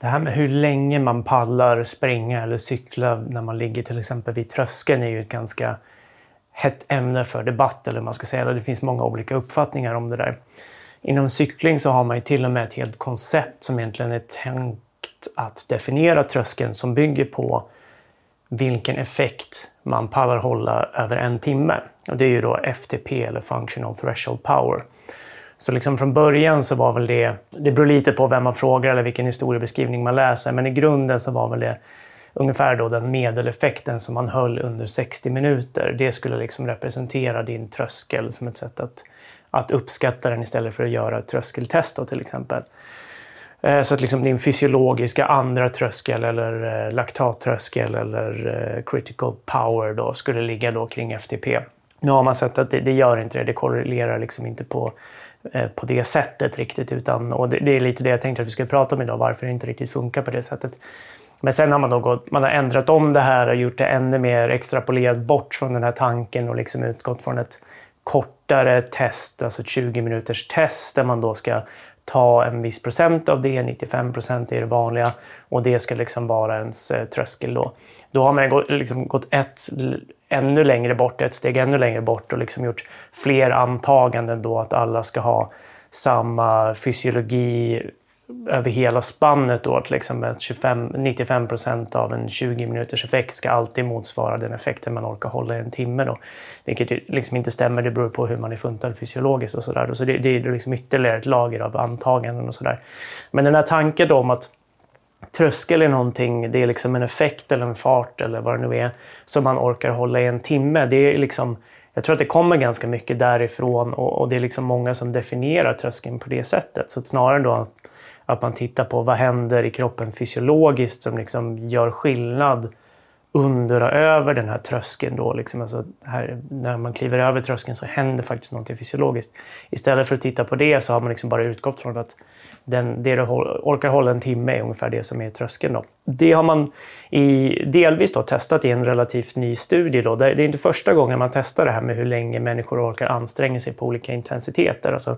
Det här med hur länge man pallar springa eller cykla när man ligger till exempel vid tröskeln är ju ett ganska hett ämne för debatt, eller man ska säga. Det finns många olika uppfattningar om det där. Inom cykling så har man ju till och med ett helt koncept som egentligen är tänkt att definiera tröskeln som bygger på vilken effekt man pallar hålla över en timme. Och det är ju då FTP eller Functional Threshold Power. Så liksom från början så var väl det, det beror lite på vem man frågar eller vilken historiebeskrivning man läser, men i grunden så var väl det ungefär då den medeleffekten som man höll under 60 minuter. Det skulle liksom representera din tröskel som ett sätt att, att uppskatta den istället för att göra ett tröskeltest då, till exempel. Eh, så att liksom din fysiologiska andra tröskel eller eh, laktattröskel eller eh, critical power då skulle ligga då kring FTP. Nu har man sett att det, det gör inte det, det korrelerar liksom inte på, Eh, på det sättet riktigt. Utan, och det, det, är lite det jag tänkte att vi skulle prata om idag, varför det inte riktigt funkar på det sättet. Men sen har man då gått, man har ändrat om det här och gjort det ännu mer extrapolerat bort från den här tanken och liksom utgått från ett kortare test, alltså ett 20 minuters test där man då ska ta en viss procent av det, 95 procent är det vanliga och det ska liksom vara ens eh, tröskel då. Då har man liksom gått ett ännu längre bort, ett steg ännu längre bort och liksom gjort fler antaganden då att alla ska ha samma fysiologi över hela spannet då, till exempel 25, 95 procent av en 20 minuters effekt ska alltid motsvara den effekten man orkar hålla i en timme. Då. Vilket liksom inte stämmer, det beror på hur man är funtad fysiologiskt och sådär. Så det, det är liksom ytterligare ett lager av antaganden och sådär. Men den här tanken då om att tröskel är någonting, det är liksom en effekt eller en fart eller vad det nu är, som man orkar hålla i en timme. Det är liksom, jag tror att det kommer ganska mycket därifrån och, och det är liksom många som definierar tröskeln på det sättet. Så snarare då att man tittar på vad händer i kroppen fysiologiskt som liksom gör skillnad under och över den här tröskeln. Då, liksom. alltså här, när man kliver över tröskeln så händer faktiskt någonting fysiologiskt. Istället för att titta på det så har man liksom bara utgått från att den, det du orkar hålla en timme är ungefär det som är tröskeln. Då. Det har man i, delvis då testat i en relativt ny studie. Då. Det är inte första gången man testar det här med hur länge människor orkar anstränga sig på olika intensiteter. Alltså,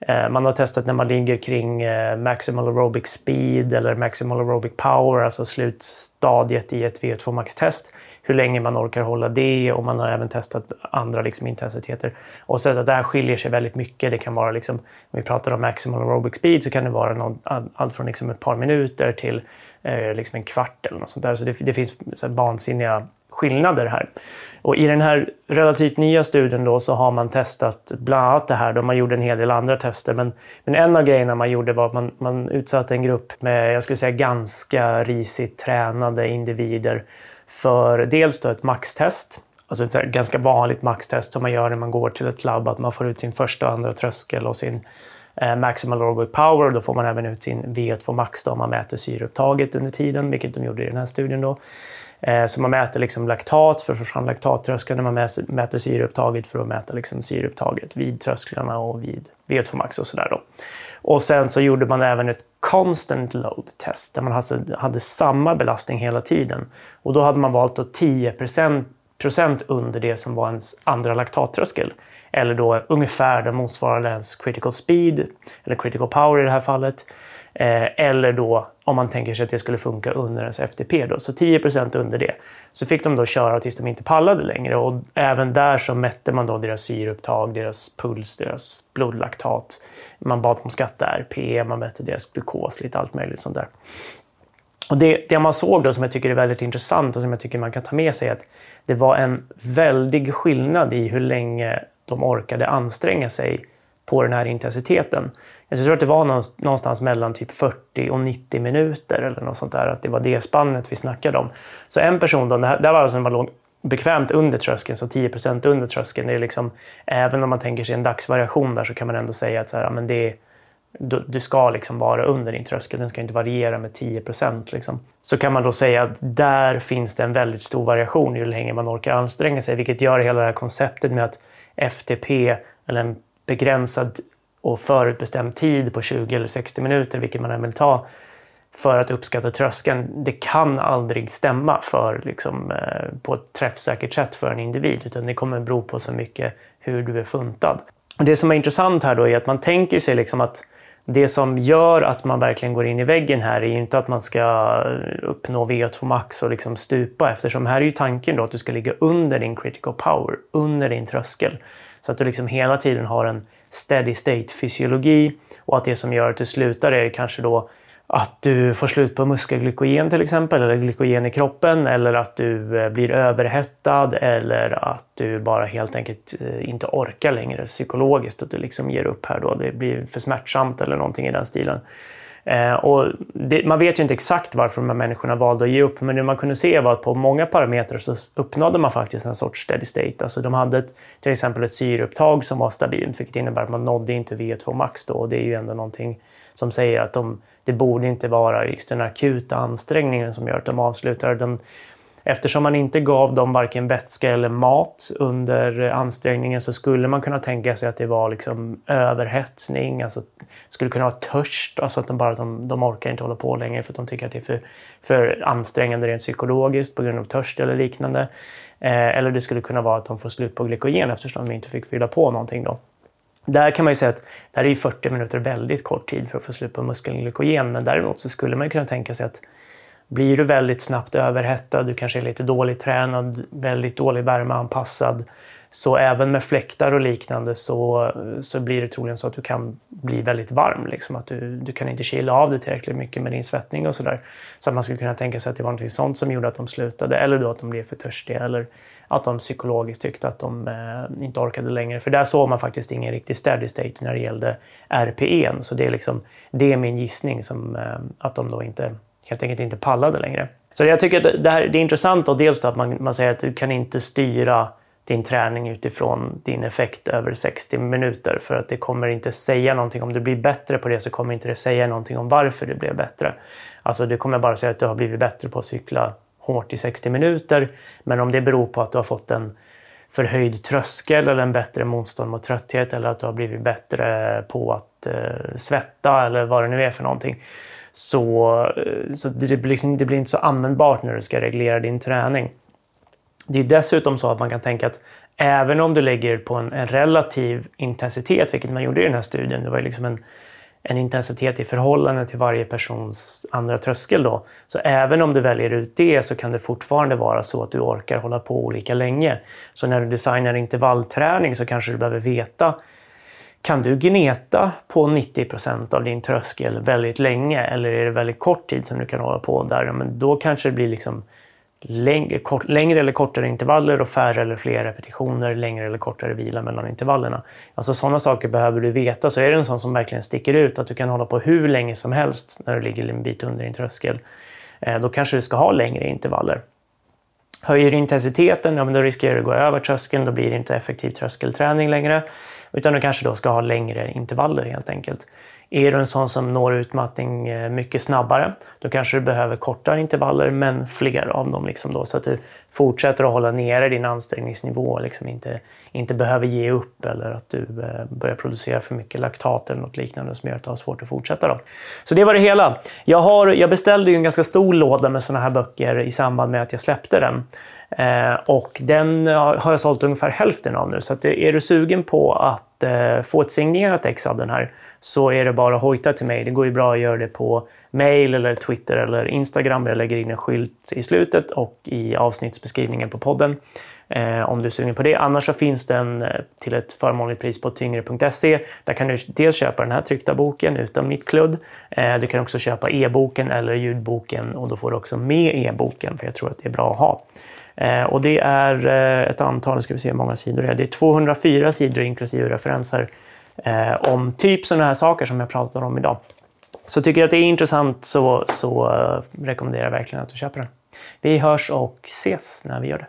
Eh, man har testat när man ligger kring eh, maximal aerobic speed eller maximal aerobic power, alltså slutstadiet i ett VO2 max-test. Hur länge man orkar hålla det och man har även testat andra liksom intensiteter. Och så att det här skiljer sig väldigt mycket. Det kan vara, liksom, om vi pratar om maximal aerobic speed, så kan det vara någon, allt från liksom ett par minuter till eh, liksom en kvart eller något sånt där. Så det, det finns så vansinniga skillnader här. Och I den här relativt nya studien då så har man testat bland annat det här. Då man gjorde en hel del andra tester. Men, men en av grejerna man gjorde var att man, man utsatte en grupp med jag skulle säga, ganska risigt tränade individer för dels då ett maxtest. Alltså ett ganska vanligt maxtest som man gör när man går till ett labb. Att man får ut sin första och andra tröskel och sin Eh, maximal aerobic power. Då får man även ut sin VO2 max då, om man mäter syreupptaget under tiden, vilket de gjorde i den här studien. Då. Eh, så man mäter liksom laktat för att få fram laktattröskeln, man mäter syreupptaget för att mäta liksom syreupptaget vid trösklarna och vid VO2 max och sådär. Och sen så gjorde man även ett constant load test där man alltså hade samma belastning hela tiden. Och då hade man valt att 10 procent under det som var ens andra laktattröskel. Eller då ungefär den motsvarande ens critical speed, eller critical power i det här fallet. Eh, eller då om man tänker sig att det skulle funka under ens FTP. Då. Så 10% under det. Så fick de då köra tills de inte pallade längre. Och även där så mätte man då deras syreupptag, deras puls, deras blodlaktat. Man bad dem skatta RP, man mätte deras glukos, lite allt möjligt sånt där. Och det, det man såg då som jag tycker är väldigt intressant och som jag tycker man kan ta med sig är att det var en väldig skillnad i hur länge de orkade anstränga sig på den här intensiteten. Jag tror att det var någonstans mellan typ 40 och 90 minuter eller något sånt där. Att det var det spannet vi snackade om. Så en person då, det här var alltså när man låg bekvämt under tröskeln, så 10 under tröskeln. Det är liksom, även om man tänker sig en dagsvariation där så kan man ändå säga att så här, men det du, du ska liksom vara under din tröskel, den ska inte variera med 10% liksom. Så kan man då säga att där finns det en väldigt stor variation i hur länge man orkar anstränga sig, vilket gör hela det här konceptet med att FTP, eller en begränsad och förutbestämd tid på 20 eller 60 minuter, vilket man än vill ta, för att uppskatta tröskeln, det kan aldrig stämma för, liksom, eh, på ett träffsäkert sätt för en individ, utan det kommer bero på så mycket hur du är funtad. Och det som är intressant här då är att man tänker sig liksom att det som gör att man verkligen går in i väggen här är ju inte att man ska uppnå VO2 max och liksom stupa eftersom här är ju tanken då att du ska ligga under din critical power, under din tröskel. Så att du liksom hela tiden har en steady state fysiologi och att det som gör att du slutar är kanske då att du får slut på muskelglykogen till exempel, eller glykogen i kroppen, eller att du eh, blir överhettad eller att du bara helt enkelt eh, inte orkar längre psykologiskt, att du liksom ger upp här då. Det blir för smärtsamt eller någonting i den stilen. Eh, och det, man vet ju inte exakt varför de här människorna valde att ge upp, men det man kunde se var att på många parametrar så uppnådde man faktiskt en sorts steady state. Alltså de hade ett, till exempel ett syreupptag som var stabilt, vilket innebär att man nådde inte VO2 max då. Och det är ju ändå någonting som säger att de, det borde inte vara just den akuta ansträngningen som gör att de avslutar. Den, Eftersom man inte gav dem varken vätska eller mat under ansträngningen så skulle man kunna tänka sig att det var liksom överhettning, alltså skulle kunna vara törst, alltså att de bara de, de orkar inte hålla på längre för att de tycker att det är för, för ansträngande rent psykologiskt på grund av törst eller liknande. Eh, eller det skulle kunna vara att de får slut på glykogen eftersom de inte fick fylla på någonting då. Där kan man ju säga att där är 40 minuter väldigt kort tid för att få slut på muskelglykogen, men däremot så skulle man kunna tänka sig att blir du väldigt snabbt överhettad, du kanske är lite dåligt tränad, väldigt dålig värmeanpassad, så även med fläktar och liknande så, så blir det troligen så att du kan bli väldigt varm. Liksom, att du, du kan inte kyla av dig tillräckligt mycket med din svettning och sådär. Så att man skulle kunna tänka sig att det var något sånt som gjorde att de slutade. Eller då att de blev för törstiga. Eller att de psykologiskt tyckte att de eh, inte orkade längre. För där såg man faktiskt ingen riktig steady state när det gällde RPE. Så det är, liksom, det är min gissning, som, eh, att de då inte helt enkelt inte pallade längre. Så jag tycker att det, här, det är intressant då, dels att man, man säger att du kan inte styra din träning utifrån din effekt över 60 minuter för att det kommer inte säga någonting. Om du blir bättre på det så kommer inte det säga någonting om varför du blev bättre. Alltså det kommer bara säga att du har blivit bättre på att cykla hårt i 60 minuter. Men om det beror på att du har fått en förhöjd tröskel eller en bättre motstånd mot trötthet eller att du har blivit bättre på att eh, svetta eller vad det nu är för någonting så, eh, så det, blir liksom, det blir inte så användbart när du ska reglera din träning. Det är dessutom så att man kan tänka att även om du lägger på en, en relativ intensitet, vilket man gjorde i den här studien, det var liksom en, en intensitet i förhållande till varje persons andra tröskel. Då. Så även om du väljer ut det så kan det fortfarande vara så att du orkar hålla på olika länge. Så när du designar intervallträning så kanske du behöver veta kan du gneta på 90 procent av din tröskel väldigt länge eller är det väldigt kort tid som du kan hålla på där? Men då kanske det blir liksom längre, kort, längre eller kortare intervaller och färre eller fler repetitioner, längre eller kortare vila mellan intervallerna. Alltså sådana saker behöver du veta. Så är det en sån som verkligen sticker ut, att du kan hålla på hur länge som helst när du ligger en bit under din tröskel, eh, då kanske du ska ha längre intervaller. Höjer du intensiteten, ja, men då riskerar du att gå över tröskeln, då blir det inte effektiv tröskelträning längre. Utan du kanske då ska ha längre intervaller helt enkelt. Är du en sån som når utmattning eh, mycket snabbare, då kanske du behöver kortare intervaller men fler av dem. Liksom då, så att du fortsätter att hålla nere din ansträngningsnivå och liksom inte, inte behöver ge upp eller att du eh, börjar producera för mycket laktat eller något liknande som gör att du har svårt att fortsätta. Då. Så det var det hela. Jag, har, jag beställde ju en ganska stor låda med såna här böcker i samband med att jag släppte den. Eh, och den har jag sålt ungefär hälften av nu. Så att eh, är du sugen på att eh, få ett signerat ex av den här så är det bara att hojta till mig. Det går ju bra att göra det på mail eller Twitter eller Instagram. Jag lägger in en skylt i slutet och i avsnittsbeskrivningen på podden. Eh, om du är sugen på det. Annars så finns den eh, till ett förmånligt pris på tyngre.se. Där kan du dels köpa den här tryckta boken utan mitt kludd. Eh, du kan också köpa e-boken eller ljudboken och då får du också med e-boken för jag tror att det är bra att ha. Eh, och det är eh, ett antal, ska vi se hur många sidor det är. Det är 204 sidor inklusive referenser eh, om typ sådana här saker som jag pratar om idag. Så tycker du att det är intressant så, så eh, rekommenderar jag verkligen att du köper den. Vi hörs och ses när vi gör det.